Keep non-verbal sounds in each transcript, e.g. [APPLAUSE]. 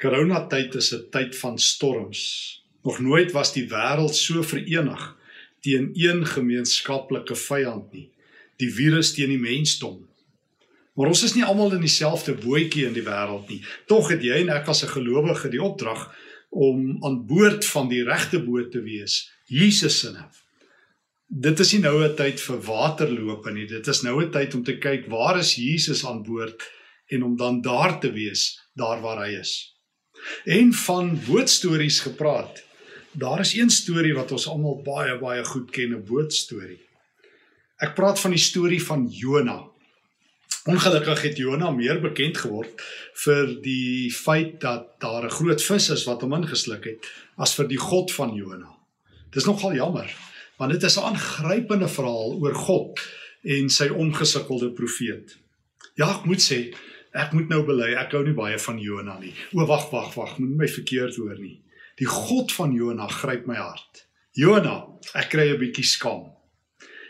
Corona tyd is 'n tyd van storms. Nog nooit was die wêreld so verenig teen een gemeenskaplike vyand nie, die virus teen die mensdom. Maar ons is nie almal in dieselfde bootjie in die wêreld nie. Tog het jy en ek as 'n gelowige die opdrag om aan boord van die regte boot te wees, Jesus se naam. Dit is nie nou 'n tyd vir waterloop nie. Dit is nou 'n tyd om te kyk waar is Jesus aan boord en om dan daar te wees, daar waar hy is. En van bootstories gepraat. Daar is een storie wat ons almal baie baie goed ken, 'n bootstorie. Ek praat van die storie van Jona. Ongelukkig het Jona meer bekend geword vir die feit dat daar 'n groot vis is wat hom ingesluk het as vir die God van Jona. Dis nogal jammer, want dit is 'n aangrypende verhaal oor God en sy omgesukkelde profeet. Ja, ek moet sê, Ek moet nou bely, ek hou nie baie van Jona nie. O wag, wag, wag, moenie my verkeerd hoor nie. Die God van Jona gryp my hart. Jona, ek kry 'n bietjie skaam.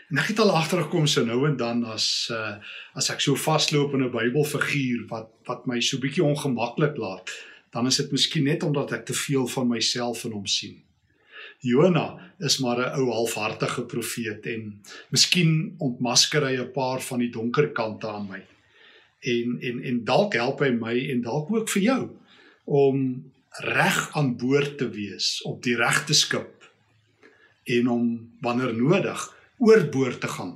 En ek het al agtergekom so nou en dan as uh, as ek so vasloop in 'n Bybelfiguur wat wat my so bietjie ongemaklik laat, dan is dit miskien net omdat ek te veel van myself in hom sien. Jona is maar 'n ou halfhartige profeet en miskien ontmasker hy 'n paar van die donker kante aan my en en en dalk help hy my en dalk ook vir jou om reg aan boord te wees op die regte skip en om wanneer nodig oorboord te gaan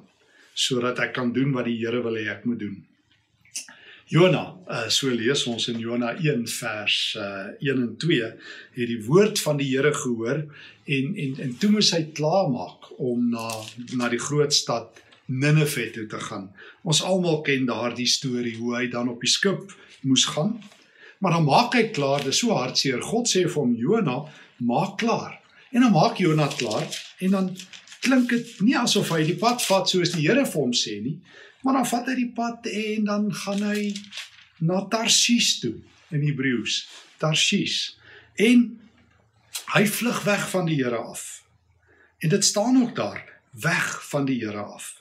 sodat ek kan doen wat die Here wil hê ek moet doen. Jona, uh, so lees ons in Jona 1 vers uh, 1 en 2, het die woord van die Here gehoor en en en toe moes hy klaarmaak om na na die groot stad Ninive toe te gaan. Ons almal ken daardie storie hoe hy dan op die skip moes gaan. Maar dan maak hy klaar, dis so hartseer. God sê vir hom Jona, maak klaar. En dan maak Jona klaar en dan klink dit nie asof hy die pad vat soos die Here vir hom sê nie, maar dan vat hy die pad en dan gaan hy na Tarsis toe in Hebreëus, Tarsis. En hy vlug weg van die Here af. En dit staan ook daar, weg van die Here af.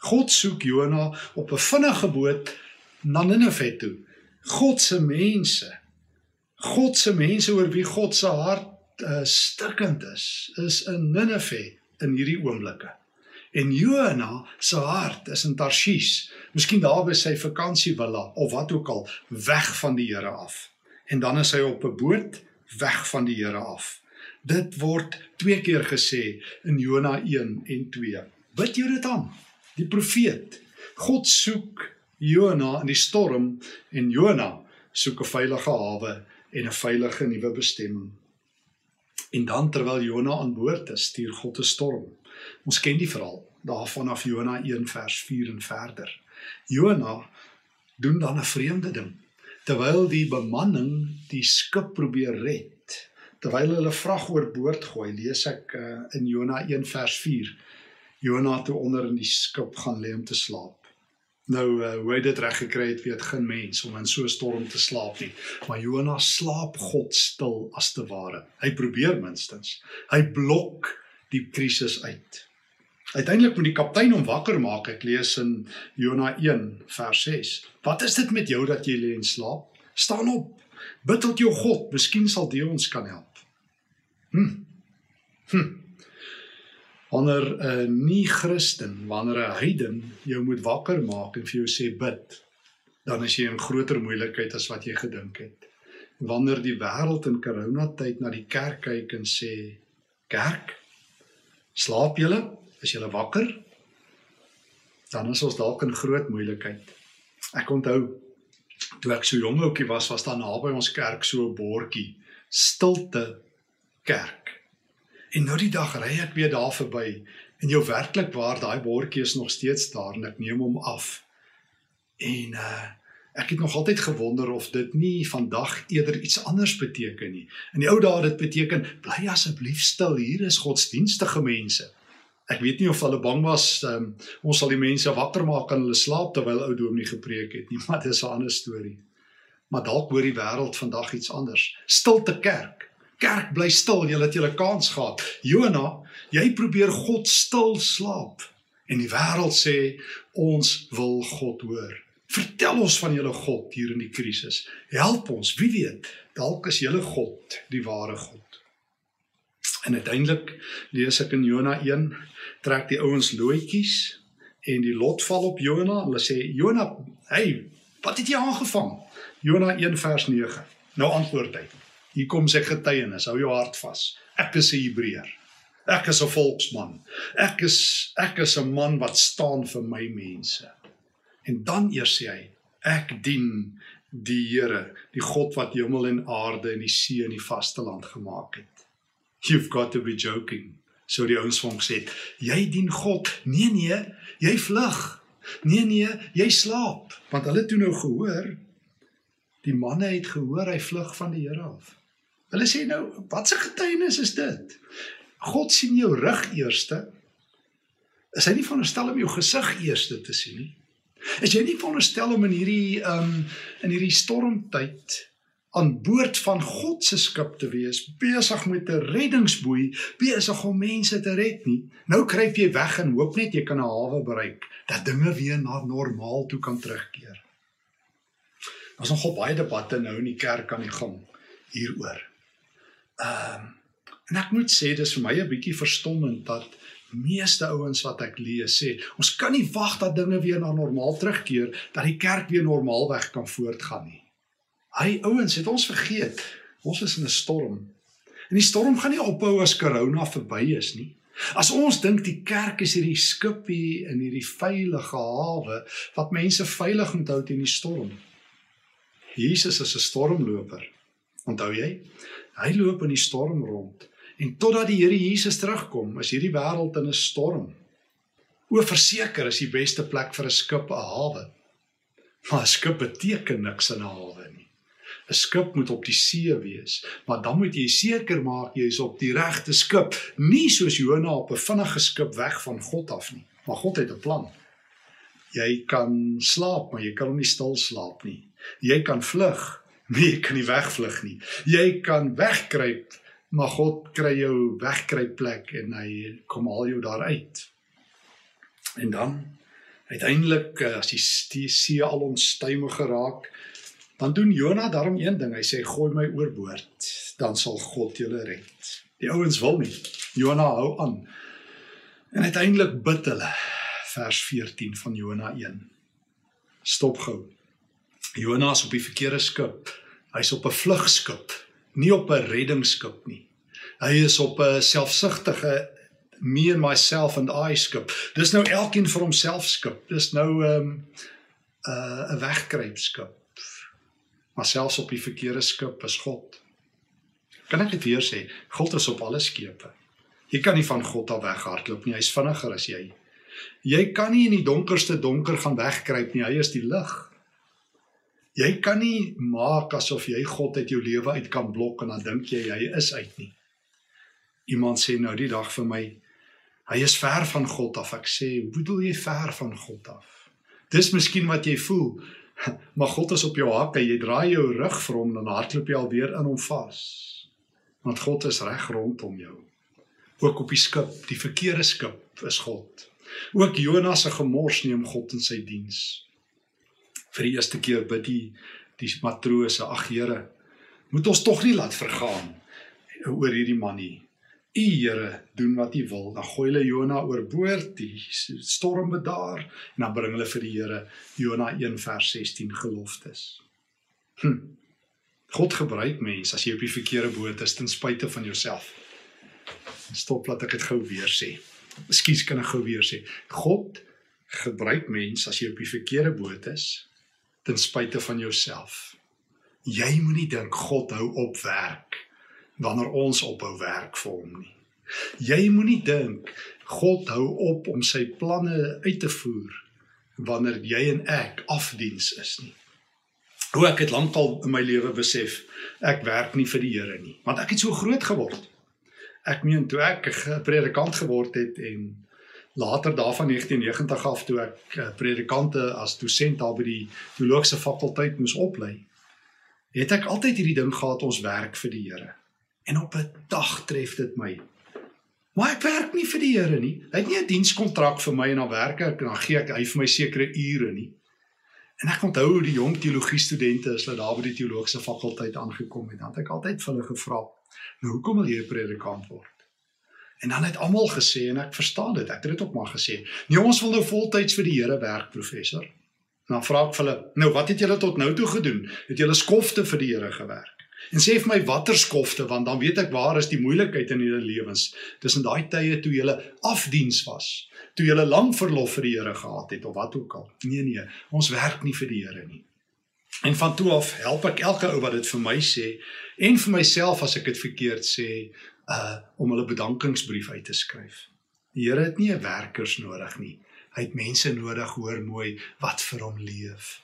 God soek Jona op 'n vinnige boot na Ninive toe. God se mense. God se mense oor wie God se hart uh, stikkend is, is in Ninive in hierdie oomblikke. En Jona se hart is in Tarshish, miskien daar by sy vakansievilla of wat ook al, weg van die Here af. En dan is hy op 'n boot weg van die Here af. Dit word twee keer gesê in Jona 1 en 2. Bid jy dit aan? Die profeet. God soek Jona in die storm en Jona soek 'n veilige hawe en 'n veilige nuwe bestemming. En dan terwyl Jona aan boord is, stuur God 'n storm. Ons ken die verhaal daarvan af Jona 1 vers 4 en verder. Jona doen dan 'n vreemde ding. Terwyl die bemanning die skip probeer red, terwyl hulle vrag oorboord gooi, lees ek uh, in Jona 1 vers 4 Jona toe onder in die skip gaan lê om te slaap. Nou uh, hoe hy dit reg gekry het, weet geen mens om in so 'n storm te slaap nie. Maar Jona slaap God stil as te ware. Hy probeer minstens. Hy blok die krisis uit. Uiteindelik moet die kaptein hom wakker maak. Ek lees in Jona 1 vers 6. Wat is dit met jou dat jy lê en slaap? Staan op. Bid tot jou God, miskien sal die ons kan help. Hm. Hm wanneer 'n nie Christen, wanneer 'n heiden jou moet wakker maak en vir jou sê bid, dan is jy in groter moeilikheid as wat jy gedink het. Wanneer die wêreld in coronatyd na die kerk kyk en sê kerk, slaap julle? Is julle wakker? Dan is ons dalk in groot moeilikheid. Ek onthou toe ek so jong ouetjie was, was daar naby ons kerk so 'n bordjie, stilte kerk. En nou die dag ry ek weer daar verby en jou werklik waar daai bordjie is nog steeds daar en ek neem hom af. En uh ek het nog altyd gewonder of dit nie vandag eerder iets anders beteken nie. In die ou dae dit beteken bly asseblief stil, hier is godsdienstige mense. Ek weet nie of hulle bang was um, ons sal die mense wakker maak en hulle slaap terwyl ou Dominee gepreek het nie, [LAUGHS] maar dit is 'n ander storie. Maar dalk hoor die wêreld vandag iets anders. Stilte kerk kerk bly stil, jy het julle kans gehad. Jona, jy probeer God stil slaap. En die wêreld sê ons wil God hoor. Vertel ons van julle God hier in die krisis. Help ons, wie weet, dalk is julle God die ware God. En uiteindelik lees ek in Jona 1, trek die ouens loetjies en die lot val op Jona. Hulle sê Jona, hey, wat het jy aangevang? Jona 1 vers 9. Nou antwoord hy. Hier kom sy getuienis. Hou jou hart vas. Ek is 'n Hebreër. Ek is 'n volksman. Ek is ek is 'n man wat staan vir my mense. En dan eers sê hy, ek dien die Here, die God wat hemel en aarde en die see en die vasteland gemaak het. You've got to be joking. So die ouens van hom sê, jy dien God. Nee nee, jy vlug. Nee nee, jy slaap. Want hulle toe nou gehoor die manne het gehoor hy vlug van die Here af. Hulle sê nou, wat 'n getuienis is dit? God sien jou rug eerste. Is hy nie veronderstel om jou gesig eerste te sien nie? Is jy nie veronderstel om in hierdie um in hierdie stormtyd aan boord van God se skip te wees, besig met 'n reddingsboei, besig om mense te red nie. Nou kruip jy weg en hoop net jy kan 'n hawe bereik, dat dinge weer na normaal toe kan terugkeer. Ons het nog baie debatte nou in die kerk aan die gang hieroor. Ehm um, en ek moet sê dis vir my 'n bietjie verstommend dat meeste ouens wat ek lees sê ons kan nie wag dat dinge weer na normaal terugkeer dat die kerk weer normaalweg kan voortgaan nie. Hy ouens het ons vergeet. Ons is in 'n storm. En die storm gaan nie ophou as corona verby is nie. As ons dink die kerk is hierdie skipie in hierdie veilige hawe wat mense veilig moet hou teen die storm. Jesus is 'n stormloper. Onthou jy? Hy loop in die storm rond. En totdat die Here Jesus terugkom, is hierdie wêreld in 'n storm. O verseker is die beste plek vir 'n skip 'n hawe. Maar 'n skip beteken niks in 'n hawe nie. 'n Skip moet op die see wees, maar dan moet jy seker maak jy is op die regte skip, nie soos Jona op 'n vinnige skip weg van God af nie. Maar God het 'n plan. Jy kan slaap, maar jy kan nie stil slaap nie. Jy kan vlug, jy kan nie wegvlug nie. Jy kan wegkruip, maar God kry jou wegkruipplek en hy kom haal jou daar uit. En dan uiteindelik eh, as die see al onstuimig geraak, dan doen Jona daarom een ding, hy sê gooi my oorboord, dan sal God julle red. Die ouens wil nie. Jona hou aan. En uiteindelik bid hulle vers 14 van Jona 1. Stop gou. Jona is op die verkeerde skip. Hy's op 'n vlugskip nie op 'n reddingsskip nie. Hy is op 'n selfsugtige me and myself and I skip. Dis nou elkeen vir homself skip. Dis nou 'n um, 'n uh, 'n wegkruipskip. Maar selfs op die verkeerde skip is God. Kan ek dit weer sê? God is op alle skepe. Jy kan nie van God af weghardloop nie. Hy's vinniger as jy. Jy kan nie in die donkerste donker gaan wegkruip nie. Hy is die lig. Jy kan nie maak asof jy God uit jou lewe uit kan blok en dan dink jy hy is uit nie. Iemand sê nou die dag vir my, hy is ver van God af. Ek sê, hoe bedoel jy ver van God af? Dis miskien wat jy voel, [LAUGHS] maar God is op jou hakke. Jy draai jou rug vir hom en dan hardloop jy alweer in hom vas. Want God is reg rondom jou. Ook op die skip, die verkeerde skip is God. Ook Jonas se gemors neem God in sy diens vir die eerste keer bid die die matrose ag Here moet ons tog nie laat vergaan oor hierdie man nie. U Here doen wat u wil. Dan gooi hulle Jona oorboord die storm bedaar en dan bring hulle vir die Here Jona 1 vers 16 geloftes. Hm. God gebruik mense as jy op die verkeerde boot is ten spyte van jouself. Stop laat ek dit gou weer sê. Ekskuus kan ek gou weer sê. God gebruik mense as jy op die verkeerde boot is ten spyte van jouself. Jy moenie dink God hou op werk wanneer ons ophou werk vir hom nie. Jy moenie dink God hou op om sy planne uit te voer wanneer jy en ek afdiens is nie. Hoe ek het lankal in my lewe besef, ek werk nie vir die Here nie, want ek het so groot geword. Ek meen toe ek 'n predikant geword het en later daarvan 1990 af toe ek uh, predikante as dosent daar by die teologiese fakulteit moes oplei, het ek altyd hierdie ding gehad ons werk vir die Here. En op 'n dag tref dit my. Maar ek werk nie vir die Here nie. Hy het nie 'n dienskontrak vir my en dan werk ek en dan gee ek hy vir my sekere ure nie. En ek onthou hoe die jong teologie studente as hulle daar by die teologiese fakulteit aangekom het, dan het ek altyd vir hulle gevra, "Nou hoekom wil jy 'n predikant word?" En dan het almal gesê en ek verstaan dit. Ek het dit ook maar gesê. Nee, ons wil nou voltyds vir die Here werk, professor. En dan vra ek vir hulle, "Nou, wat het julle tot nou toe gedoen? Het julle skofte vir die Here gewerk?" En sê vir my watter skofte want dan weet ek waar is die moeilikheid in julle lewens. Dis in daai tye toe jy afdiens was toe 'n lang verlof vir die Here gehad het of wat ook al. Nee nee, ons werk nie vir die Here nie. En van toe af help ek elke ou wat dit vir my sê en vir myself as ek dit verkeerd sê, uh om hulle bedankingsbrief uit te skryf. Die Here het nie werkers nodig nie. Hy het mense nodig, hoor mooi, wat vir hom leef.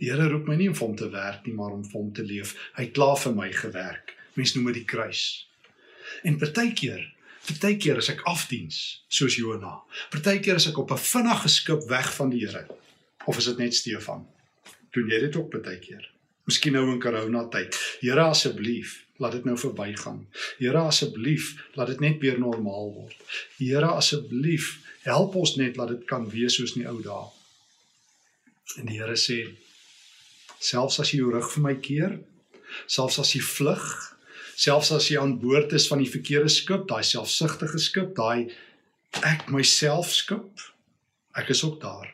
Die Here roep my nie om vir hom te werk nie, maar om vir hom te leef. Hy het klaar vir my gewerk. Mense noem dit die kruis. En partykeer Partykeer as ek afdiens, soos Jona. Partykeer as ek op 'n vinnige skip weg van die Here. Of is dit net Stefan? Doen jy dit ook partykeer? Miskien nou in corona tyd. Here asseblief, laat dit nou verbygaan. Here asseblief, laat dit net weer normaal word. Here asseblief, help ons net laat dit kan wees soos in die ou dae. En die Here sê selfs as jy jou rug vir my keer, selfs as jy vlug, selfs as jy aan boord is van die verkeerde skip, daai selfsugtige skip, daai ek myself skip, ek is ook daar.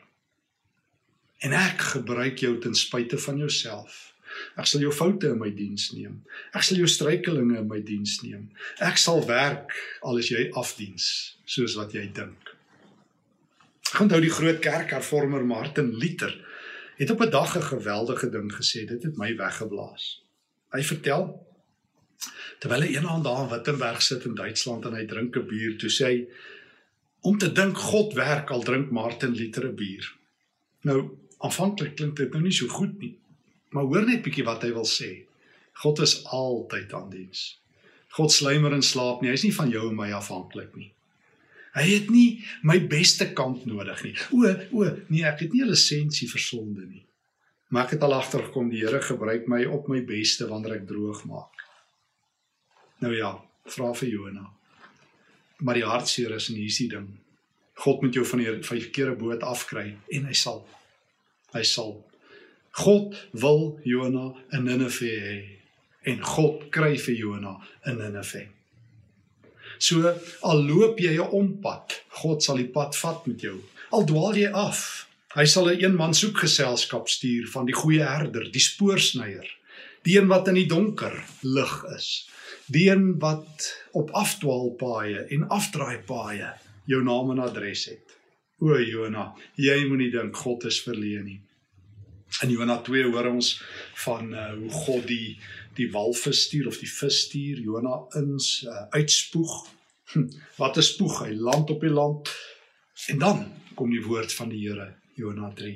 En ek gebruik jou ten spyte van jouself. Ek sal jou foute in my diens neem. Ek sal jou struikelinge in my diens neem. Ek sal werk al is jy afdiens, soos wat jy dink. Onthou die groot kerkhervormer Martin Luther het op 'n dag 'n geweldige ding gesê. Dit het my weggeblaas. Hy vertel terwyl hy eendag daar in Wittenberg sit in Duitsland en hy drink 'n bier, toe sê hy om te dink God werk al drink Martin Luther 'n bier. Nou, aanvanklik klink dit nou nie so goed nie. Maar hoor net bietjie wat hy wil sê. God is altyd aan diens. God slymer en slaap nie. Hy's nie van jou en my afhanklik nie. Hy het nie my beste kant nodig nie. O, o, nee, ek het nie 'n lisensie vir sonde nie. Maar ek het al agtergekom die Here gebruik my op my beste wanneer ek droog maak. Nou ja, vra vir Jona. Maar die hartseer is en hier's die ding. God moet jou van die verkeerde boot afkry en hy sal. Hy sal. God wil Jona in Ninive hê en God kry vir Jona in Ninive. So al loop jy 'n ompad, God sal die pad vat met jou. Al dwaal jy af, hy sal 'n een man soek geselskap stuur van die goeie herder, die spoorsnyer, die een wat in die donker lig is die een wat op afdwaalpaaie en afdraaipaaie jou naam en adres het. O Jona, jy moenie dink God is verleë nie. In Jona 2 hoor ons van uh, hoe God die die walvis stuur of die vis stuur, Jona ins uh, uitspoeg. Hm, wat 'n spoeg, hy land op die land. En dan kom die woord van die Here, Jona 3.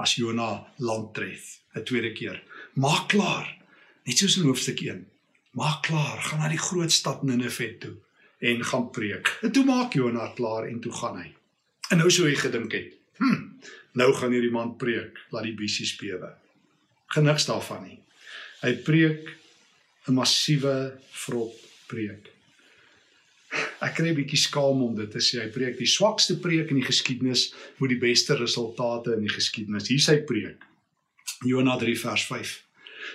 As Jona land tref, 'n tweede keer. Maak klaar. Net soos in hoofstuk 1 maak klaar, gaan na die groot stad Ninive toe en gaan preek. En toe maak Jona klaar en toe gaan hy. En nou sou hy gedink het, hm, nou gaan hierdie man preek, laat die bisie spewe. Geniks daarvan nie. Hy preek 'n massiewe vrot preek. Ek kry 'n bietjie skaam om dit te sê. Hy preek die swakste preek in die geskiedenis met die beste resultate in die geskiedenis. Hier sy preek. Jona 3 vers 5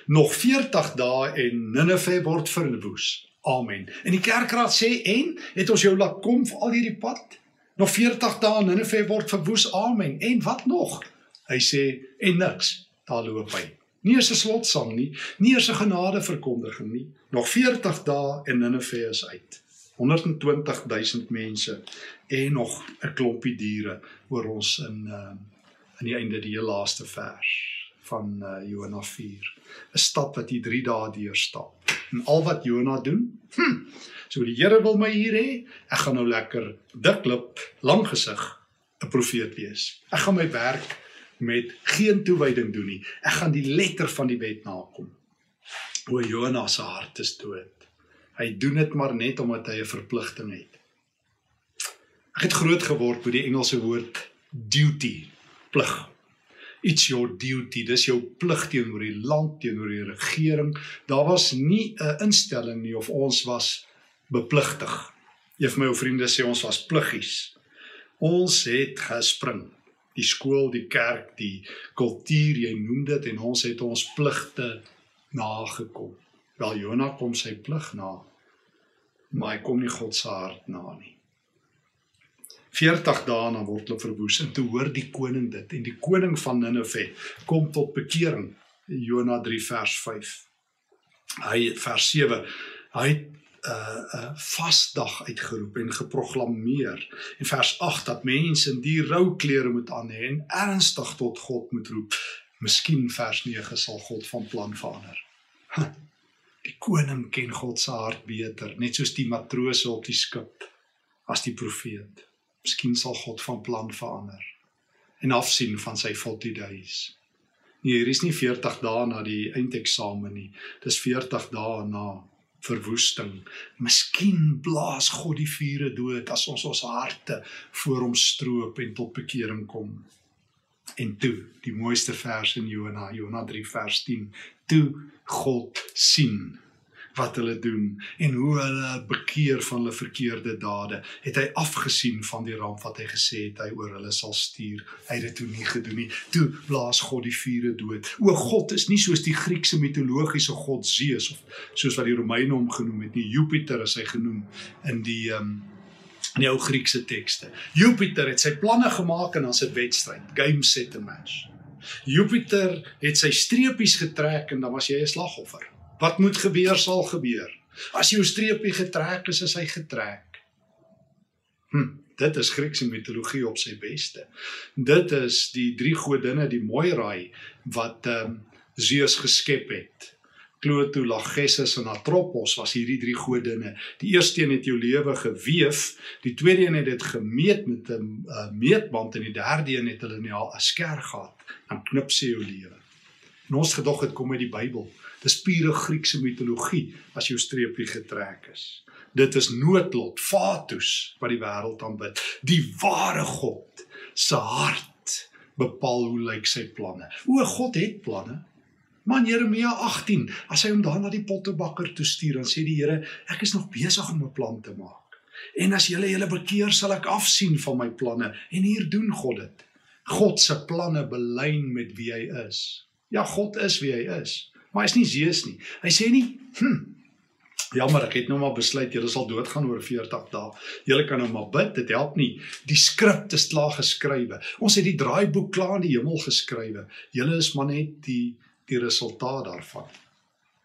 nog 40 dae en Ninive word verwoes. Amen. En die kerkraad sê en het ons jou laat kom vir al hierdie pad? Nog 40 dae en Ninive word verwoes. Amen. En wat nog? Hy sê en niks. Daar loop hy. Nie eens 'n slotsang nie, nie eens 'n genade verkondiging nie. Nog 40 dae en Ninive is uit. 120000 mense en nog 'n klompie diere oor ons in uh, in die einde die laaste vers van uh, Jona 4. 'n Stad wat jy 3 dae deurstap. En al wat Jona doen, hm, so die Here wil my hier hê, ek gaan nou lekker diklip, lang gesig 'n profeet wees. Ek gaan my werk met geen toewyding doen nie. Ek gaan die letter van die wet nakom. O Jona se hart is dood. Hy doen dit maar net omdat hy 'n verpligting het. Ek het groot geword met die Engelse woord duty, plig it's your duty dis jou plig teenoor die land teenoor die regering daar was nie 'n instelling nie of ons was bepligtig een van my ou vriende sê ons was pluggies ons het gespring Die skool, die kerk, die kultuur, jy noem dit en ons het ons pligte nagekom. Wel Jonah kom sy plig na. Maar hy kom nie God se hart na nie. 40 dae na word hulle verwoes en toe hoor die koning dit en die koning van Ninive kom tot bekering. Jonah 3 vers 5. Hy vers 7. Hy het 'n uh, vasdag uitgeroep en geproklaameer. En vers 8 dat mense in die rou klere moet aan hê en ernstig tot God moet roep. Miskien vers 9 sal God van plan verander. Die koning ken God se hart beter, net soos die matrose op die skip as die profeet. Miskien sal God van plan verander en afsien van sy 40 days. Nee, hier is nie 40 dae na die eindeksamen nie. Dis 40 dae na verwoesting. Miskien blaas God die vure dood as ons ons harte voor hom stroop en tot bekering kom. En toe, die mooiste vers in Jona, Jona 3 vers 10, toe God sien wat hulle doen en hoe hulle bekeer van hulle verkeerde dade, het hy afgesien van die ramp wat hy gesê het hy oor hulle sal stuur. Hy het dit toe nie gedoen nie. Toe blaas God die vuure dood. O God is nie soos die Griekse mitologiese god Zeus of soos wat die Romeine hom genoem het nie. Jupiter is hy genoem in die um, in die ou Griekse tekste. Jupiter het sy planne gemaak en dan se wedstryd, game set and match. Jupiter het sy streepies getrek en dan was jy 'n slagoffer. Wat moet gebeur sal gebeur. As jou streepie getrek is, is hy getrek. Hm, dit is Griekse mitologie op sy beste. Dit is die drie godinne, die Moirai wat ehm um, Zeus geskep het. Cloto, Lachesis en Atropos was hierdie drie godinne. Die eerste een het jou lewe geweef, die tweede een het dit gemeet met 'n uh, meetband en die derde een het hulle net 'n sker gehad. Dan knip sy jou lewe. En ons gedog dit kom uit die Bybel. Dis pure Griekse mitologie as jou streepie getrek is. Dit is noodlot, fatus wat die wêreld aanbid. Die ware God se hart bepaal hoe lyk sy planne. O God het planne. Man Jeremia 18, as hy hom daar na die pottebakker toe stuur, dan sê die Here, ek is nog besig om 'n plan te maak. En as julle julle bekeer, sal ek afsien van my planne. En hier doen God dit. God se planne belyn met wie hy is. Ja, God is wie hy is maar hy's nie Zeus nie. Hy sê nie, hm. Jammer, ek het nou maar besluit julle sal doodgaan oor 40 dae. Julle kan nou maar bid, dit help nie. Die skrif is klaar geskrywe. Ons het die draaiboek klaar in die hemel geskrywe. Julle is maar net die die resultaat daarvan.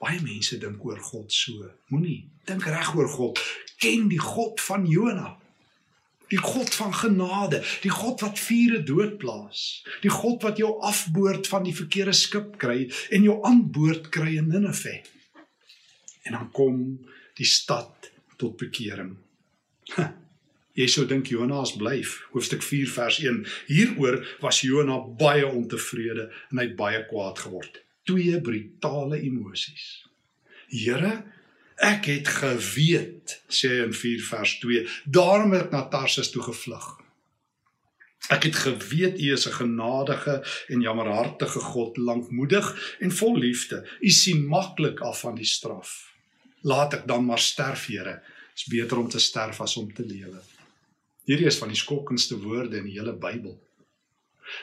Baie mense dink oor God so. Moenie dink reg oor God. Ken die God van Jonah die God van genade, die God wat vure doodplaas, die God wat jou afboord van die verkeerde skip kry en jou aanboord kry in Ninive. En dan kom die stad tot bekering. Jy sou dink Jonas blyf. Hoofstuk 4 vers 1. Hieroor was Jonas baie ontevrede en hy het baie kwaad geword. Twee brutale emosies. Here, Ek het geweet, sê hy in 4 vers 2, daarom het ek na Tarsus toe gevlug. Ek het geweet U is 'n genadige en jammerhartige God, lankmoedig en vol liefde. U sien maklik af van die straf. Laat ek dan maar sterf, Here. Dit is beter om te sterf as om te lewe. Hierdie is van die skokkendste woorde in die hele Bybel.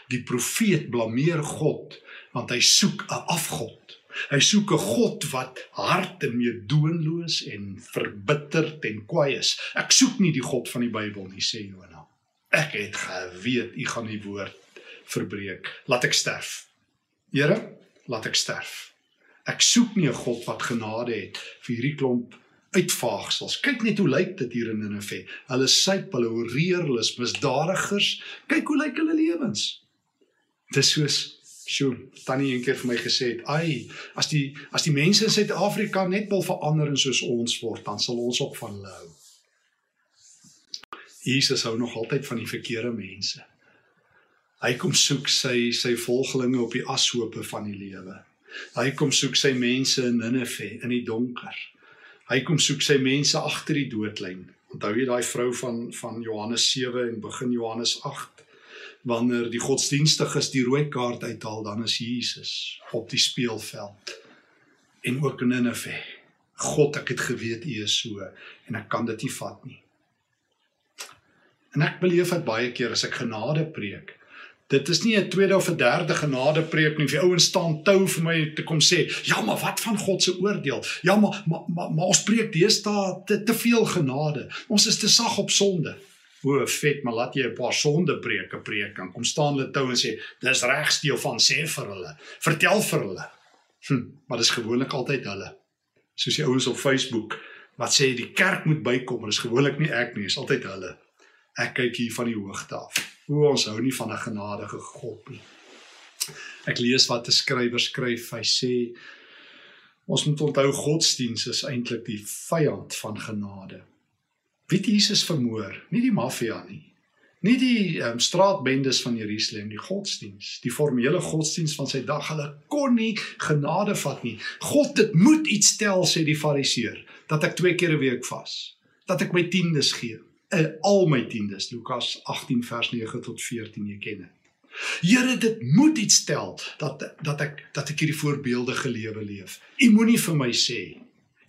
Die profeet blameer God want hy soek 'n afgod. Hy soek 'n God wat hart en meedoenloos en verbitterd en kwaai is. Ek soek nie die God van die Bybel nie, sê Jonah. Ek het geweet u gaan die woord verbreek. Laat ek sterf. Here, laat ek sterf. Ek soek nie 'n God wat genade het vir hierdie klomp uitvaagsels. Kyk net hoe lyk dit hier in Ninive. Hulle syp, hulle horeer, hulle is misdadigers. Kyk hoe lyk hulle lewens. Dis soos Sjoe, tannie een keer vir my gesê het, "Ai, as die as die mense in Suid-Afrika net wil verander en soos ons word, dan sal ons ook van hulle hou." Jesus hou nog altyd van die verkeerde mense. Hy kom soek sy sy volgelinge op die ashope van die lewe. Hy kom soek sy mense in Ninive in die donker. Hy kom soek sy mense agter die doodlyn. Onthou jy daai vrou van van Johannes 7 en begin Johannes 8? Wanneer die godsdienstiges die rooi kaart uithaal, dan is Jesus op die speelveld. En ook in Ninive. God, ek het geweet U is so en ek kan dit nie vat nie. En ek beleef dit baie keer as ek genade preek, Dit is nie 'n tweede of 'n derde genade preek nie. Die ouens staan tou vir my te kom sê, "Ja, maar wat van God se oordeel? Ja, maar maar maar, maar ons preek deesdae te, te veel genade. Ons is te sag op sonde." O, vet, maar laat jy 'n paar sonde preke preek en kom staan hulle tou en sê, "Dis reg steel van sê vir hulle. Vertel vir hulle." Hm, maar dis gewoonlik altyd hulle. Soos die ouens op Facebook wat sê die kerk moet bykom, dis gewoonlik nie ek nie, dis altyd hulle. Ek kyk hier van die hoogte af. O, ons hou nie van 'n genadige God nie. Ek lees wat 'n skrywer skryf. Hy sê ons moet onthou godsdiens is eintlik die vyand van genade. Wie Jesus vermoor, nie die maffia nie. Nie die um, straatbendes van Jerusalem, die godsdiens, die formele godsdiens van sy dag. Hulle kon nie genade vat nie. God, dit moet iets stel sê die fariseer dat ek twee keer 'n week vas, dat ek my tiendes gee uh, al my tiendes Lukas 18 vers 9 tot 14 jy ken dit. Here dit moet iets stel dat dat ek dat ek hierdie voorbeeldige lewe leef. U moenie vir my sê.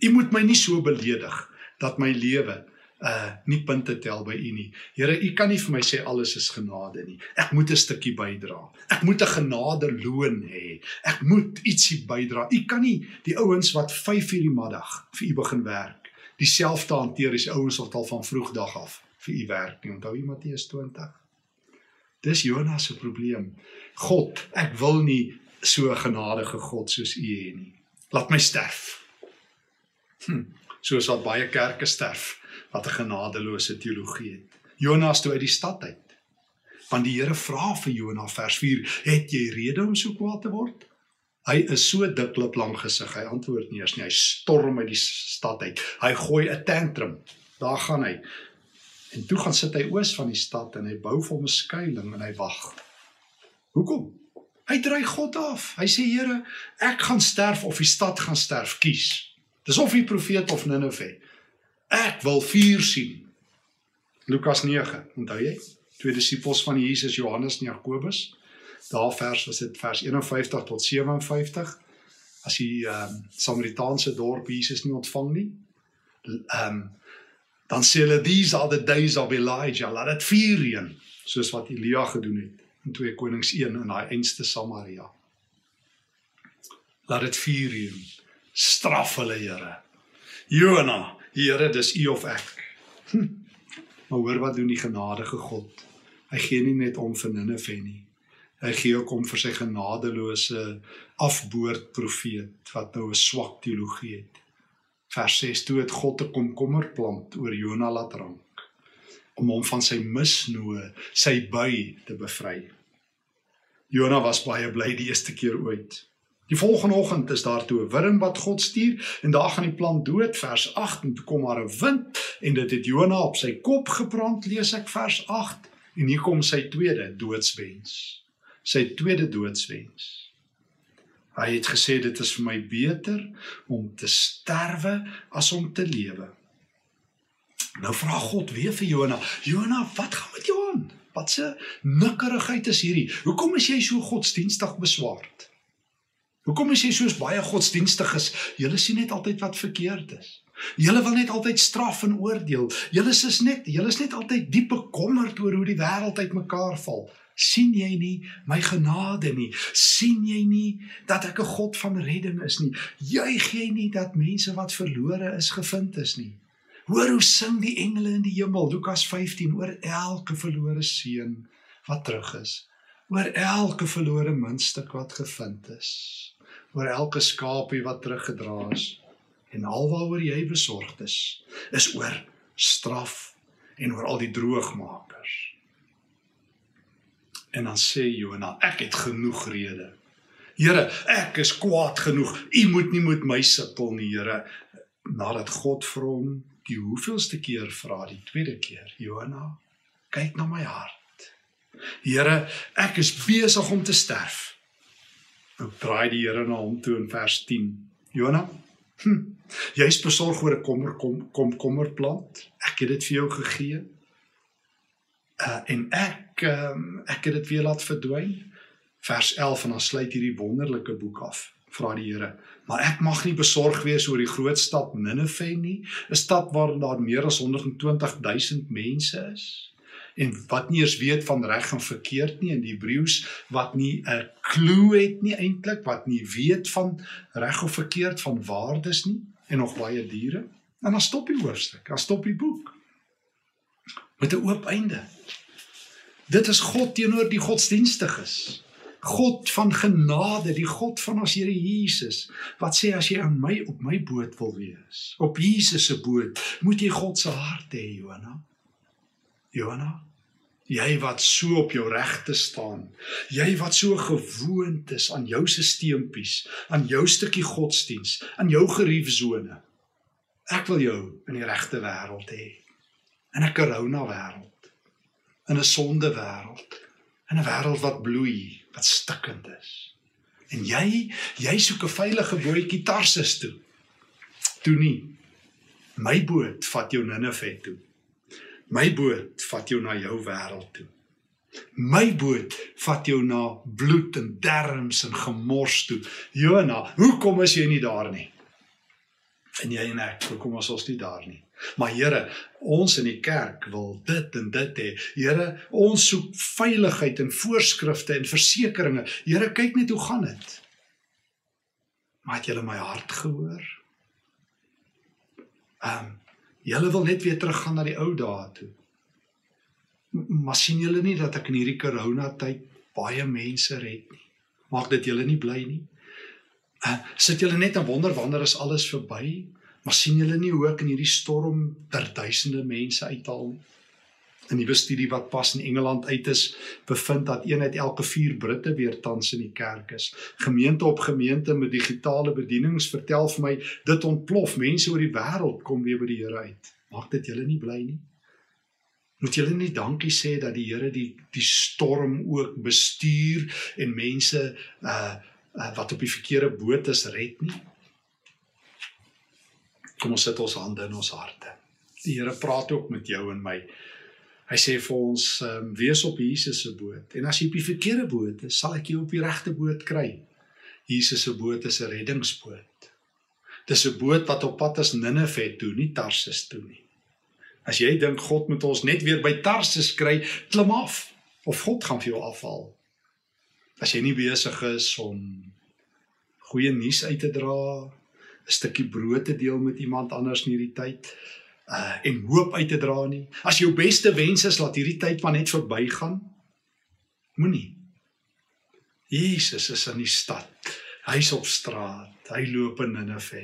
U moet my nie so beledig dat my lewe uh nie punte tel by u nie. Here, u kan nie vir my sê alles is genade nie. Ek moet 'n stukkie bydra. Ek moet 'n genade loon hê. Ek moet ietsie bydra. U kan nie die ouens wat 5 uur die middag vir u begin werk dieselfde hanteer as ouens wat al van vroegdag af vir u werk nie. Onthou jy Matteus 20? Dis Jonas se probleem. God, ek wil nie so 'n genadige God soos u hê nie. Laat my sterf. Hm, soos wat baie kerke sterf wat 'n genadeloose teologie het. Jonas toe uit die stad uit. Want die Here vra vir Jonas vers 4, het jy rede om so kwaad te word? Hy is so diklip lank gesig. Hy antwoord nie eers nie. Hy storm uit die stad uit. Hy gooi 'n tantrum. Daar gaan hy. En toe gaan sit hy oos van die stad en hy bou vir hom 'n skuilings en hy wag. Hoekom? Hy dryg God af. Hy sê Here, ek gaan sterf of die stad gaan sterf, kies. Dis of die profeet of Ninive. Ek wil vuur sien. Lukas 9, onthou jy? Twee disippels van Jesus, Johannes en Jakobus daar vers was dit vers 51 tot 57 as die ehm um, Samaritaanse dorp Jesus nie ontvang nie. Ehm um, dan sê hulle these are the days of Elijah. Laat dit vuur reën soos wat Elia gedoen het in 2 Konings 1 in daai einste Samaria. Laat dit vuur reën. Straf hulle, Here. Jona, Here, dis u of ek. Hm. Maar hoor wat doen die genadige God? Hy gee nie net om vir Ninive nie. Hy gee ook om vir sy genadeloose afboord profeet wat nou 'n swak teologie het. Vers 6: Toe het God 'n komkommerplant oor Jona laat rank om hom van sy misnoë, sy by te bevry. Jona was baie bly die eerste keer ooit. Die volgende oggend is daar toe 'n wurm wat God stuur en daar gaan die plant dood vers 8 en toe kom maar 'n wind en dit het Jona op sy kop gebrand lees ek vers 8 en hier kom sy tweede doodswens sy tweede doodswens. Hy het gesê dit is vir my beter om te sterwe as om te lewe. Nou vra God weer vir Jona: "Jona, wat gaan met jou aan? Wat se nikkerigheid is hierdie? Hoekom is jy so godsdienstig beswaard? Hoekom is jy so baie godsdienstig is? Julle sien net altyd wat verkeerd is. Julle wil net altyd straf en oordeel. Julle is net, julle is net altyd diep bekommerd oor hoe die wêreld uitmekaar val sien jy nie my genade nie sien jy nie dat ek 'n God van redding is nie juig jy nie dat mense wat verlore is gevind is nie hoor hoe sing die engele in die hemel Lukas 15 oor elke verlore seun wat terug is oor elke verlore muntstuk wat gevind is oor elke skapie wat teruggedra is en alwaaroor jy besorgd is is oor straf en oor al die droogmakers En dan sê Jona, ek het genoeg rede. Here, ek is kwaad genoeg. U moet nie met my sukkel nie, Here. Nadat God vir hom die hoeveelste keer vra, die tweede keer, Jona, kyk na my hart. Here, ek is besig om te sterf. Nou draai die Here na hom toe in vers 10. Jona, hm, jy's besorg oor 'n kommer kom kom kommerplant. Ek het dit vir jou gegee uh, en ek um, ek het dit weer laat verdwyn vers 11 en dan sluit hierdie wonderlike boek af vra die Here maar ek mag nie besorg wees oor die groot stad Ninive nie 'n stad waar daar meer as 120 000 mense is en wat nie eens weet van reg en verkeerd nie in die Hebreëus wat nie 'n klou het nie eintlik wat nie weet van reg of verkeerd van waardes nie en nog baie diere. En dan stop die hoofstuk dan stop die boek. Met 'n oop einde. Dit is God teenoor die godsdienstiges. God van genade, die God van ons Here Jesus, wat sê as jy aan my op my boot wil wees, op Jesus se boot, moet jy God se hart hê, Johanna. Johanna, jy wat so op jou regte staan, jy wat so gewoond is aan jou sisteempies, aan jou stukkie godsdiens, aan jou geriefsone. Ek wil jou in die regte wêreld hê. In 'n corona wêreld. In 'n sonde wêreld. In 'n wêreld wat bloei, wat stikkend is. En jy, jy soek 'n veilige bootjie Tarsus toe. Toe nie. My boot vat jou Ninive toe. My boot vat jou na jou wêreld toe. My boot vat jou na bloed en derms en gemors toe. Jona, hoekom is jy nie daar nie? En jy en ek, hoekom is ons nie daar nie? Maar Here, ons in die kerk wil dit en dit hê. Here, ons soek veiligheid en voorskrifte en versekerings. Here, kyk net hoe gaan dit. Maar het julle my hart gehoor? Ehm, um, julle wil net weer teruggaan na die ou dae toe. Maar sien julle nie dat ek in hierdie corona tyd baie mense red nie? Maak dit julle nie bly nie? Uh, sit julle net en wonder wanneer is alles verby? Maar sien julle nie hoe ek in hierdie storm ter duisende mense uithaal nie? 'n Nuwe studie wat pas in Engeland uit is, bevind dat een uit elke 4 Britte weer tans in die kerk is. Gemeente op gemeente met digitale bedienings vertel vir my dit ontplof. Mense oor die wêreld kom weer by die Here uit. Maak dit julle nie bly nie? Moet julle nie dankie sê dat die Here die die storm ook bestuur en mense uh, uh wat op die verkeerde boot is red nie? Kom ons sit ons hande in ons harte. Die Here praat ook met jou en my. Hy sê vir ons, um, wees op Jesus se boot. En as jy op die verkeerde boot is, sal ek jou op die regte boot kry. Jesus se boot is 'n reddingsboot. Dis 'n boot wat op pad is Ninive toe, nie Tarsus toe nie. As jy dink God moet ons net weer by Tarsus kry, klim af of God gaan vir jou afhaal. As jy nie besig is om goeie nuus uit te dra 'n stukkie brood te deel met iemand anders in hierdie tyd uh en hoop uit te dra nie. As jou beste wens is laat hierdie tyd maar net verbygaan. Moenie. Jesus is in die stad. Hy's op straat. Hy loop in Ninive.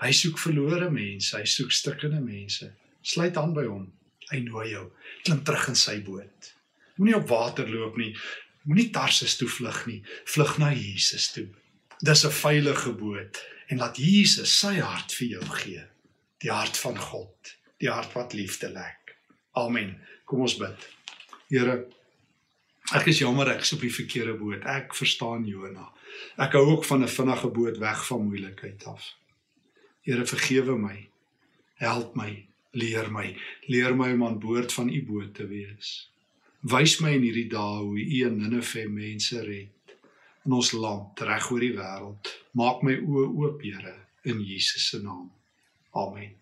Hy soek verlore mense, hy soek stikkende mense. Sluit aan by hom. Hy nooi jou. Klim terug in sy boot. Moenie op water loop nie. Moenie Tarsus toe vlug nie. Vlug na Jesus toe. Dis 'n veilige boot en laat Jesus sy hart vir jou gee. Die hart van God, die hart wat liefde lek. Amen. Kom ons bid. Here, ek is jammer ek is op die verkeerde boot. Ek verstaan Jona. Ek hou ook van 'n vinnige boot weg van moeilikheid af. Here, vergewe my. Help my, leer my, leer my om aan boord van u boot te wees. Wys my in hierdie dae hoe u en Ninive mense red in ons land reg oor die wêreld. Maak my oë oop, Here, in Jesus se naam. Amen.